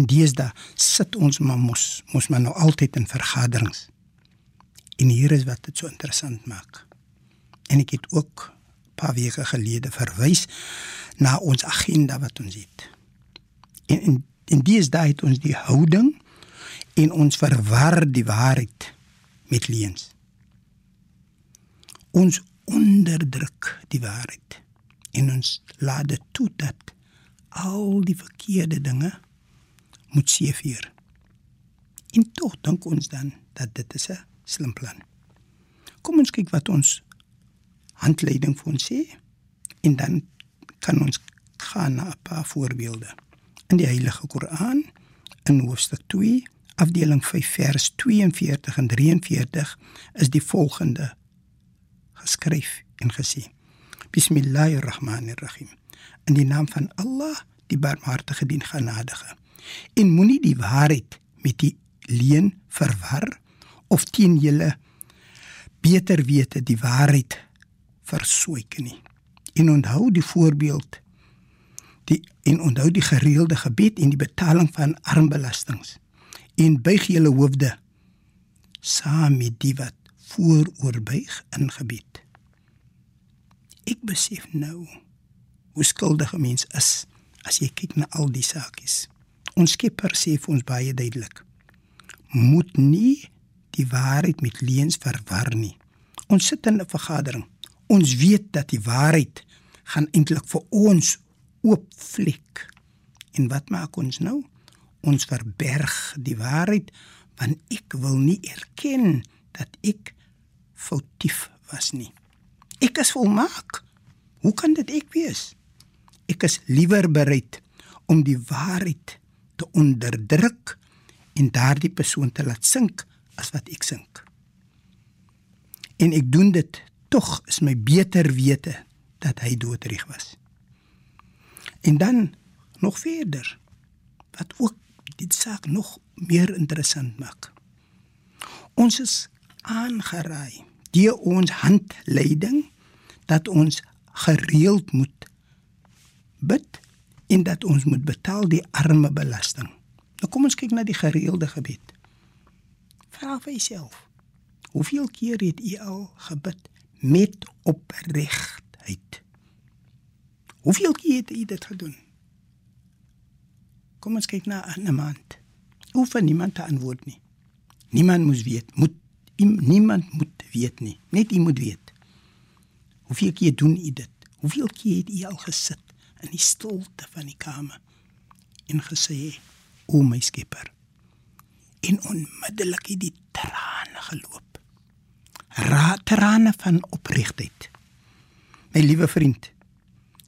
En deesdae sit ons maar mos, mos maar nou altyd in vergaderings. En hier is wat dit so interessant maak. En ek het ook 'n paar weke gelede verwys na ons agenda wat ons het. En in in deesdae het ons die houding en ons verwar die waarheid met leuns. Ons onderdruk die waarheid en ons laat dit toe dat al die verkeerde dinge moet seëvier. En tog dink ons dan dat dit is 'n slim plan. Kom ons kyk wat ons handleiding vir ons sê en dan kan ons gaan na 'n paar voorbeelde. In die Heilige Koran in hoofstuk 2 afdeling 5 vers 42 en 43 is die volgende geskryf en gesê Bismillahirrahmanirrahim in die naam van Allah die barmhartige die genadige en moenie die waarheid met die leuen verwar of teen julle beter wete die waarheid versoek nie en onthou die voorbeeld die en onthou die gereelde gebed en die betaling van armbelastings en buig julle hoofde saam met die wat vooroorbuig in gebed. Ek besef nou hoe skuldig 'n mens is as jy kyk na al die saakies. Ons Skepper sê vir ons baie duidelik: Moet nie die waarheid met leuns verwar nie. Ons sit in 'n vergadering. Ons weet dat die waarheid gaan eintlik vir ons oopvlek. En wat maak ons nou? ons verberg die waarheid want ek wil nie erken dat ek foutief was nie. Ek is volmaak. Hoe kan dit ek wees? Ek is liewer bereid om die waarheid te onderdruk en daardie persoon te laat sink as wat ek sink. En ek doen dit tog is my beter wete dat hy doodreg was. En dan nog verder wat ook die saak nog meer interessant maak. Ons is aangeraai deur ons handleiding dat ons gereeld moet bid en dat ons moet betaal die arme belasting. Nou kom ons kyk na die gereelde gebed. Vra vir jouself. Hoeveel keer het u al gebid met opregtheid? Hoeveel keer het u dit gedoen? Kom ons kyk na 'n maand. Hoef niemand te antwoord nie. Niemand moet weet, moet niemand moet weet nie. Net u moet weet. Hoeveel keer doen u dit? Hoeveel keer het u al gesit in die stilte van die kamer en gesê: "O my Skepper." En onmiddellik het die trane geloop. Ra trane van opregtheid. My liewe vriend,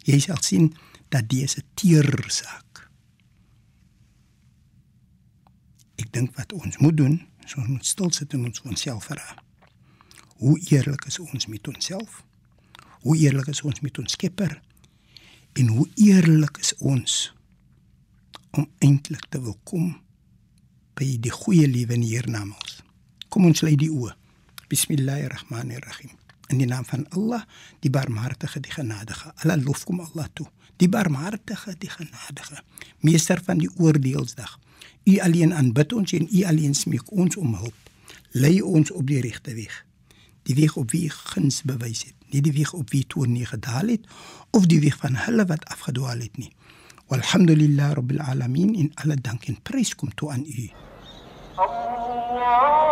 jy sal sien dat dis 'n teersaak Ek dink wat ons moet doen, is ons moet stil sit en ons onsself vra. Hoe eerlik is ons met onsself? Hoe eerlik is ons met ons Skepper? En hoe eerlik is ons om eintlik te wil kom by die goeie lewe in hiernamaals? Kom ons lei die oë. Bismillahirrahmanirrahim. In die naam van Allah, die barmhartige, die genadige. Allah lof kom Allah toe. Die barmhartige, die genadige. Meester van die oordeelsdag. U alleen aanbid ons en U alleen smeek ons om hulp. Lei ons op die regte weg. Die weg op wie guns bewys het, nie die weg op wie toe nie gedaal het of die weg van hulle wat afgedwaal het nie. Walhamdulillah rabbil alamin in alle dank en prys kom toe aan U. Allah